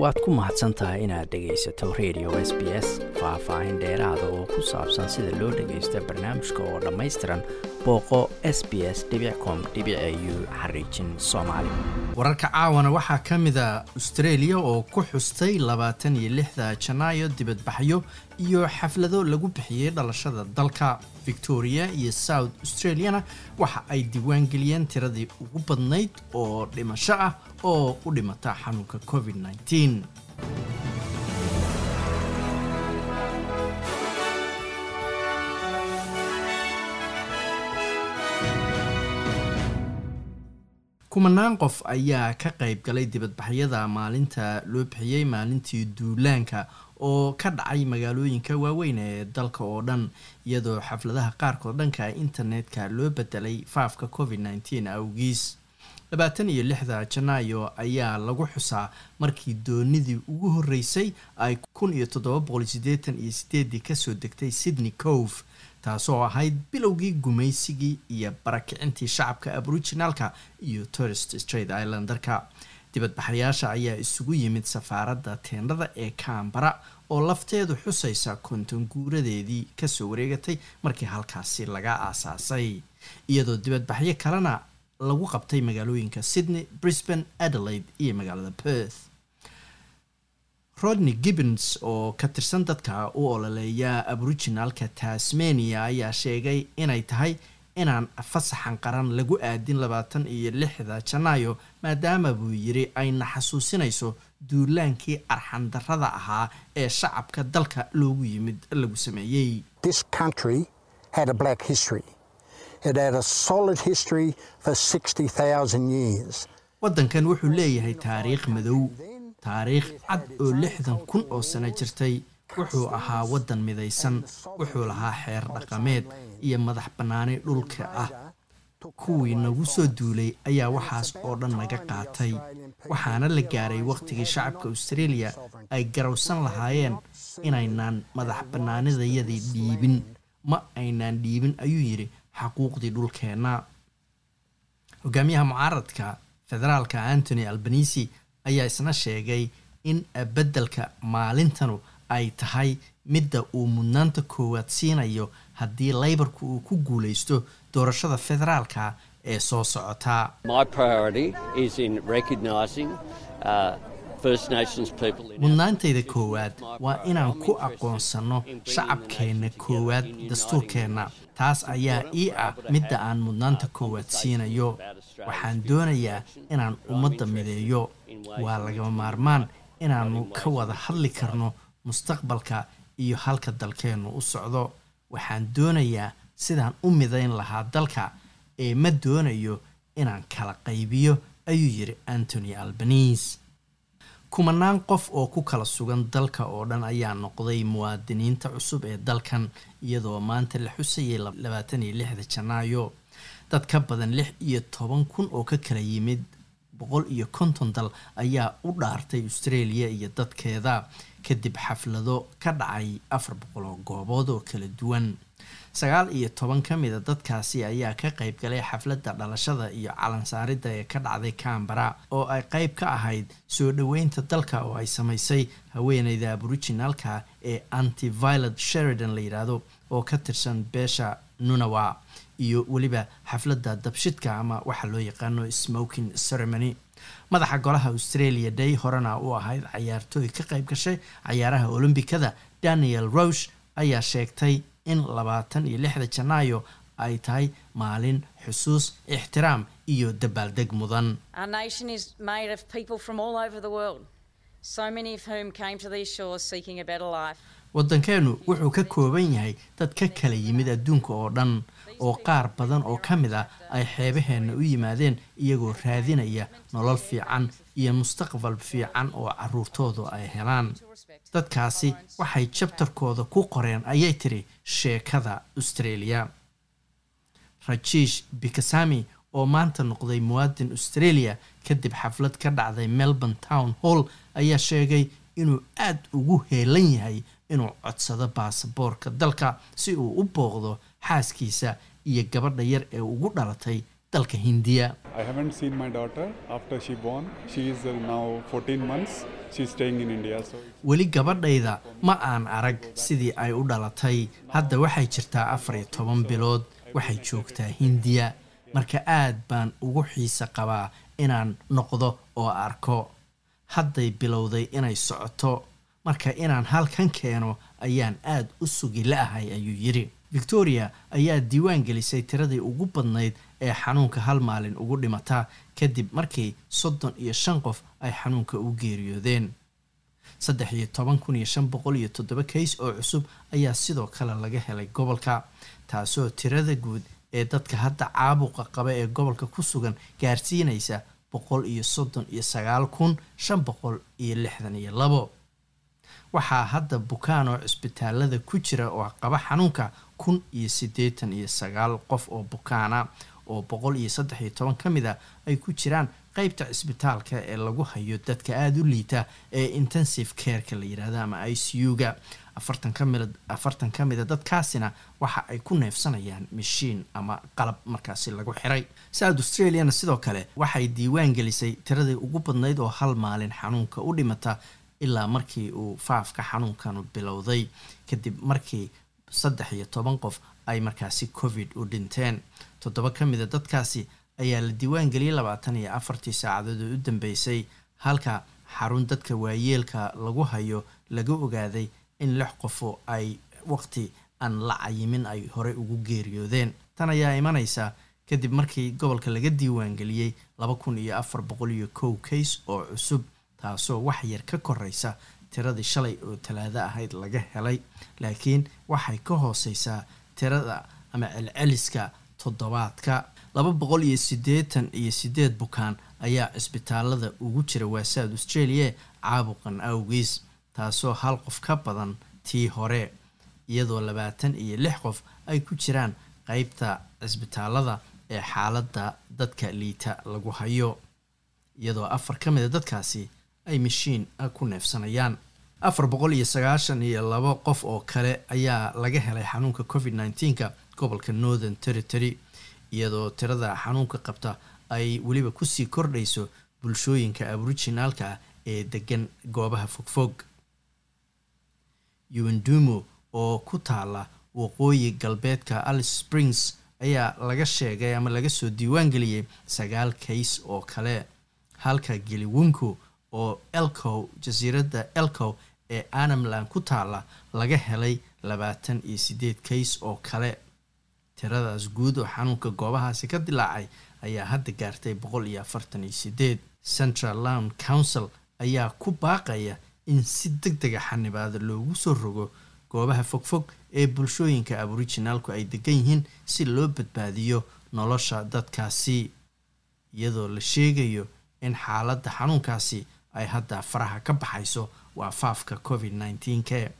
waad ku mahadsan tahay inaad dhegaysato radio s b s faah-faahin dheeraada oo ku saabsan sida loo dhagaysto barnaamijka oo dhammaystiran booqo s b s ccomu xariijin soomaali wararka caawana waxaa ka mida ah austreeliya oo ku xustay labaatan iyo lixda janaayo dibadbaxyo iyo xaflado lagu bixiyey dhalashada dalka. Victoria iyo south australiana waxa ay diiwaangeliyeen tiradii ugu badnayd oo dhimasho ah oo u dhimata xanuunka covid-9 kumanaan qof ayaa ka qayb galay dibadbaxyada maalinta loo bixiyey maalintii duulaanka oo ka dhacay magaalooyinka waaweyn ee dalka oo dhan iyadoo xafladaha qaarkood dhanka internetka loo bedelay faafka covid -19 awgiis. Labaatan iyo lixda janaayo ayaa lagu xusaa markii doonidii ugu horeysay ay kun iyo toddoba boqol sideetan iyo sideedii ka soo degtay sydney cove taasoo ahayd bilowgii gumaysigii iyo barakicintii shacabka aboriginalka iyo tourist straight islandarka. Dibadbaxayaasha ayaa isugu yimid safaaradda teendhada ee kambara oo lafteedu xusaysa konton guuradeedii ka soo wareegatay markii halkaasi laga aasaasay. Iyadoo dibadbaxyo kalena lagu qabtay magaalooyinka sydney brisbane adelaide iyo magaalada perth rodney gibbons oo ka tirsan dadka u ololeeya aboriginalka tasmania ayaa sheegay inay tahay inaan fasaxan qaran lagu aadin labaatan iyo lixda janaayo maadaama buu yiri ayna xasuusinayso duulaankii arxandarrada ahaa ee shacabka dalka loogu yimid lagu sameeyey. Waddankan wuxuu leeyahay taariikh madow taariikh cad oo lixdan kun oo sano jirtay. Wuxuu ahaa waddan midaysan wuxuu lahaa xeer dhaqameed iyo madax bannaani dhulka ah. Kuwii nagu soo duulay ayaa waxaas oo dhan naga qaatay waxaana la gaaray wakhtigii shacabka australia ay garowsan lahaayeen inaynaan madax bannaanidayadii dhiibin. Ma aynaan dhiibin ayuu yidhi xaquuqdii dhulkeenna. Hogaamiyaha mucaaradka federaalka antony albanisi ayaa isna sheegay in beddelka maalintanu ay tahay midda uu mudnaanta koowaad siinayo haddii laybarku uu ku guulaysto doorashada federaalka ee soo socotaa mudnaantayda koowaad waa inaan ku aqoonsanno shacabkeenna koowaad dastuurkeenna. taas ayaa ii ah midda aan mudnaanta koowaad siinayo. waxaan doonayaa inaan ummadda mideeyo waa lagama maarmaan inaannu ka wada hadli karno mustaqbalka iyo halka dalkeennu u socdo. Waxaan doonayaa sidaan u midayn lahaa dalka ee ma doonayo inaan kala qaybiyo ayuu yidhi antony albanise kumanaan qof oo ku kala sugan dalka oo dhan ayaa noqday muwaadiniinta cusub ee dalkan iyadoo maanta la xusayay labaatan iyo lixda janaayo. Dad ka badan lix iyo toban kun oo ka kala yimid boqol iyo konton dal ayaa u dhaartay australia iyo dadkeeda kadib xaflado ka dhacay afar boqol oo goobood oo kala duwan sagaal iyo toban ka mida dadkaasi ayaa ka qayb galay xafladda dhalashada iyo calansaaridda ee ka dhacday cambara oo ay qayb ka ahayd soo dhoweynta dalka oo ay samaysay haweeneyda aboriginalka ee anti violet sheridan la yidhaahdo oo ka tirsan beesha nunawa iyo weliba xafladda dabshidka ama waxaa loo yaqaano smoking ceremony. Madaxa golaha australia day horena u ahayd cayaartooy ka qayb gashay cayaaraha olombikada daniel rosh ayaa sheegtay in labaatan iyo lixda janaayo ay tahay maalin xusuus ixtiraam iyo dabaaldeg mudan. Waddankeenu wuxuu ka kooban yahay dad ka kala yimid adduunka oo dhan oo qaar badan oo ka mid a ay xeebaheenna u yimaadeen iyagoo raadinaya nolol fiican iyo mustaqbal fiican oo caruurtoodu ay helaan dadkaasi waxay jabtarkooda ku qoreen ayay tiri sheekada australia. Rajiish bikasami oo maanta noqday muwaadin australia kadib xaflad ka dhacday melbourne town hall ayaa sheegay inuu aada ugu heelan yahay inuu codsado baasaboorka dalka si uu u booqdo xaaskiisa iyo gabadha yar ee ugu dhalatay dalka hindiya weli gabadhayda ma aan arag sidii ay u dhalatay. Hadda waxay jirtaa afar iyo toban bilood waxay joogtaa hindiya marka aad baan ugu xiise qabaa inaan noqdo oo arko. Hadday bilowday inay socoto. Marka inaan halkan keeno ayaan aad u sugi la-ahay ayuu yidhi. Victoria ayaa diiwaan gelisay tiradii ugu badnayd ee xanuunka hal maalin ugu dhimata kadib markii soddon iyo shan qof ay xanuunka u geeriyoodeen. Saddex iyo toban kun iyo shan boqol iyo toddoba kays oo cusub ayaa sidoo kale laga helay gobolka taasoo tirada guud ee dadka hadda caabuqa qaba ee gobolka ku sugan gaarsiinaysa boqol iyo soddon iyo sagaal kun shan boqol iyo lixdan iyo labo. Waxaa hadda bukaan oo cisbitaalada ku jira oo qaba xanuunka kun iyo siddeetan iyo sagaal qof oo bukaana oo boqol iyo saddex iyo toban ka mid a ay ku jiraan qeybta cisbitaalka ee lagu hayo dadka aada u liita ee intensive careka la yidhaahdo ama i c u-ga. Afartan ka mida dadkaasina waxa ay ku neefsanayaan mashiin ama qalab markaasi lagu xiray. South australiana sidoo kale waxay diiwaan gelisay tiradii ugu badnayd oo hal maalin xanuunka u dhimata ilaa markii uu faafka xanuunkanu bilowday. Kadib markii saddex iyo toban qof ay markaasi covid u dhinteen. Toddoba ka mida dadkaasi ayaa la diiwaan geliyay labaatan iyo afartii saacadood oo u dambeysay halka xarun dadka waayeelka lagu hayo laga ogaaday in lix qofo ay waqti aan la cayimin ay horey ugu geeriyoodeen. Tan ayaa imanaysa kadib markii gobolka laga diiwaan geliyey laba kun iyo afar boqol iyo kow kays oo cusub taasoo wax yar ka koreysa tiradii shalay oo talaado ahayd laga helay laakiin waxay ka hooseysaa tirada ama celceliska toddobaadka. Laba boqol iyo siddeetan iyo siddeed bukaan ayaa cisbitaalada ugu jira waa south australia caabuqan awgiis taasoo hal qof ka badan tii hore iyadoo labaatan iyo lix qof ay ku jiraan qeybta cisbitaalada ee xaaladda dadka liita lagu hayo iyadoo afar ka mid a dadkaasi ay mashiin ku neefsanayaan. Afar boqol iyo sagaashan iyo labo qof oo kale ayaa laga helay xanuunka covid nneteen-ka gobolka northern territory iyadoo tirada xanuunka qabta ay weliba ku sii kordhayso bulshooyinka aboriginaalka ah ee degan goobaha fogfog. Uendumo oo ku taala waqooyi galbeedka alice springs ayaa laga sheegay ama laga soo diiwaan geliyey sagaal kays oo kale. Halka geliwunku oo elcow jasiiradda elcow ee anamland ku taala laga helay labaatan iyo siddeed kays oo kale. Tiradaas guud oo xanuunka goobahaasi ka dilaacay ayaa hadda gaartay boqol iyo afartan iyo sideed central land council ayaa ku baaqaya in si deg dega xanibaada loogu soo rogo goobaha fogfog ee bulshooyinka aboriginaalku ay degan yihiin si loo badbaadiyo nolosha dadkaasi iyadoo la sheegayo in xaaladda xanuunkaasi ay hadda faraha ka baxayso waa faafka covid nneteen k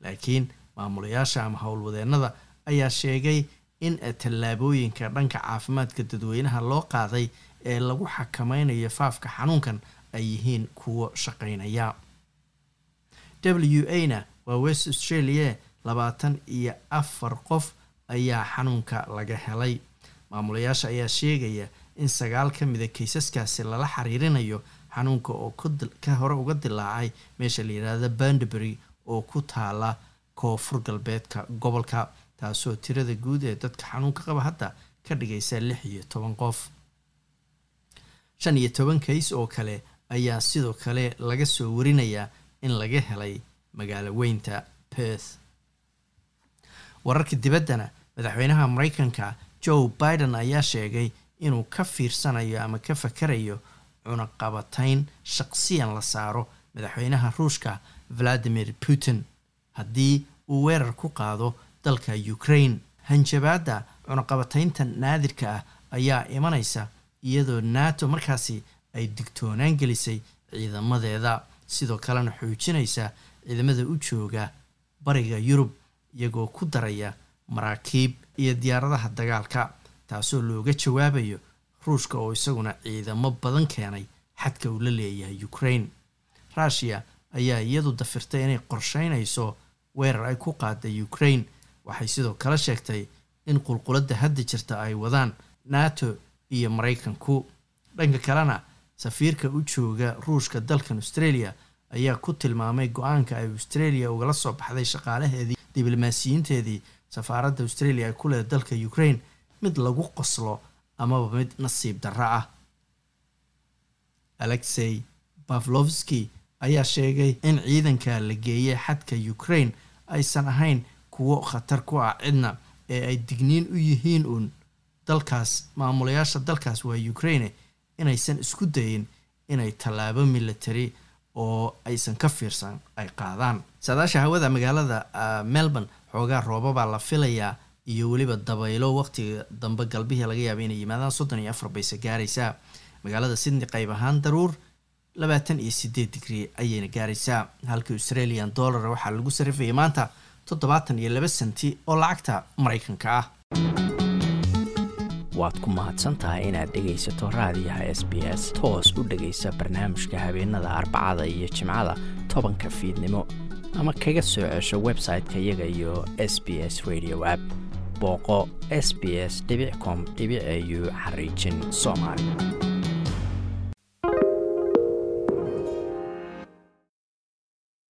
laakiin maamulayaasha ama howlwadeennada ayaa sheegay in tallaabooyinka dhanka caafimaadka dadweynaha loo qaaday ee lagu xakameynayo faafka xanuunkan ay yihiin kuwo shaqeynaya w a na waa west australia labaatan iyo afar qof ayaa xanuunka laga helay. Maamulayaasha ayaa sheegaya in sagaal ka mida kaysaskaasi lala xiriirinayo xanuunka oo ka hore uga dilaacay meesha la yidhaahda banderbury oo ku taala koonfur galbeedka gobolka taasoo tirada guud ee dadka xanuunka qaba hadda ka dhigaysa lix iyo toban qof. Shan iyo toban kays oo kale ayaa sidoo kale laga soo warinayaa in laga helay magaalo weynta perth. Wararka dibaddana madaxweynaha mareykanka joe biden ayaa sheegay inuu ka fiirsanayo ama ka fakarayo cunaqabatayn shaqsiyan la saaro madaxweynaha ruushka valadimir putin. Haddii uu weerar ku qaado dalka ukraine hanjabaadda cunaqabataynta naadirka ah ayaa imanaysa iyadoo nato markaasi ay digtoonaan gelisay ciidamadeeda sidoo kalena xoojinaysa ciidamada u jooga bariga yurub iyagoo ku daraya maraakiib iyo diyaaradaha dagaalka taasoo looga jawaabayo ruushka oo isaguna ciidamo badan keenay xadka uu la leeyahay ukraine. Ruushiya ayaa iyadu dafirtay inay qorsheynayso weerar ay ku qaada ukraine. Waxay sidoo kale sheegtay in qulquladda hadda jirta ay wadaan nato iyo maraykanku. Dhanka kalena safiirka u jooga ruushka dalkan australia ayaa ku tilmaamay go'aanka ay australia ugala soo baxday shaqaalaheedii diblomaasiyiinteedii safaaradda australia ay ku leeda dalka ukraine. Mid lagu qoslo amaba mid nasiib darro ah. Alexey bavlovski ayaa sheegay in ciidanka la geeyay xadka ukraine aysan ahayn kuwo khatar ku ah cidna ee ay digniin u yihiin uun. Dalkaas maamulayaasha dalkaas waa ukraine inaysan isku dayin inay tallaabo military oo aysan ka fiirsan ay qaadaan. Saadaasha hawada magaalada melbourne xoogaa roobabaa la filayaa iyo weliba dabaylo waqtiga dambe galbihii laga yaabay inay yimaadaan soddon iyo afar bayse gaaraysaa. Magaalada sydney qayb ahaan daruur labaatan iyo sideed digrii ayayna gaaraysaa. Halka australian dollar waxaa lagu sarifayay maanta toddobaatan iyo laba senti oo lacagta maraykanka ah. Waad ku mahadsantahay inaad dhegaysato raadiyaha s b s. Toos u dhegaysa barnaamijka habeenada arbacada iyo jimcada tobanka fiidnimo. Ama kaga soo cesho website-ka iyaga iyo s b s radio app booqo s b s com au xariijin soomaali